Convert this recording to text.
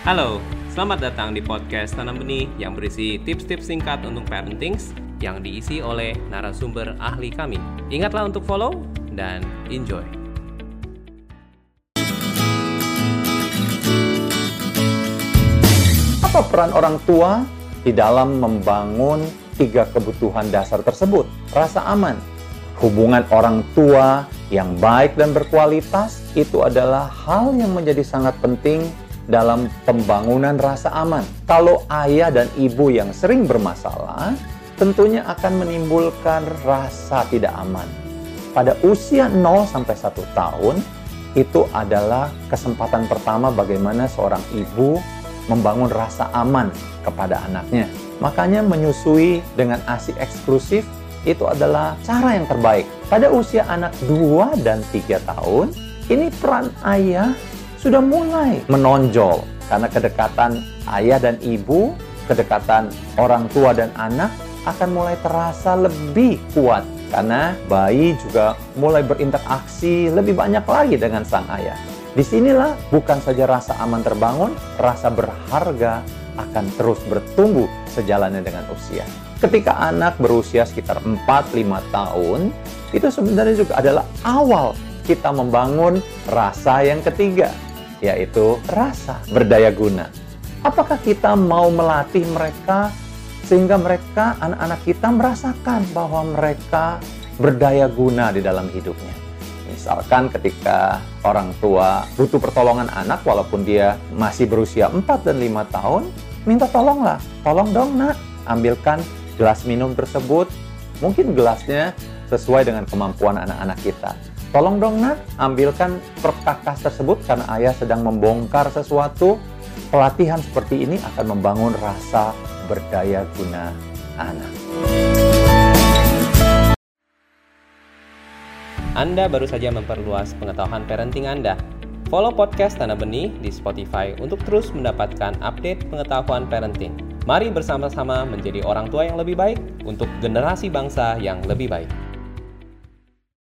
Halo, selamat datang di podcast Tanam Benih yang berisi tips-tips singkat untuk parenting yang diisi oleh narasumber ahli kami. Ingatlah untuk follow dan enjoy. Apa peran orang tua di dalam membangun tiga kebutuhan dasar tersebut? Rasa aman, hubungan orang tua yang baik dan berkualitas itu adalah hal yang menjadi sangat penting dalam pembangunan rasa aman. Kalau ayah dan ibu yang sering bermasalah, tentunya akan menimbulkan rasa tidak aman. Pada usia 0 sampai 1 tahun, itu adalah kesempatan pertama bagaimana seorang ibu membangun rasa aman kepada anaknya. Makanya menyusui dengan ASI eksklusif itu adalah cara yang terbaik. Pada usia anak 2 dan 3 tahun, ini peran ayah sudah mulai menonjol karena kedekatan ayah dan ibu, kedekatan orang tua dan anak akan mulai terasa lebih kuat karena bayi juga mulai berinteraksi lebih banyak lagi dengan sang ayah. Di sinilah bukan saja rasa aman terbangun, rasa berharga akan terus bertumbuh sejalannya dengan usia. Ketika anak berusia sekitar 4-5 tahun, itu sebenarnya juga adalah awal kita membangun rasa yang ketiga, yaitu rasa berdaya guna. Apakah kita mau melatih mereka sehingga mereka, anak-anak kita merasakan bahwa mereka berdaya guna di dalam hidupnya? Misalkan ketika orang tua butuh pertolongan anak walaupun dia masih berusia 4 dan 5 tahun, minta tolonglah. Tolong dong nak, ambilkan gelas minum tersebut. Mungkin gelasnya sesuai dengan kemampuan anak-anak kita. Tolong dong nak, ambilkan perkakas tersebut karena ayah sedang membongkar sesuatu. Pelatihan seperti ini akan membangun rasa berdaya guna anak. Anda baru saja memperluas pengetahuan parenting Anda. Follow podcast Tanah Benih di Spotify untuk terus mendapatkan update pengetahuan parenting. Mari bersama-sama menjadi orang tua yang lebih baik untuk generasi bangsa yang lebih baik.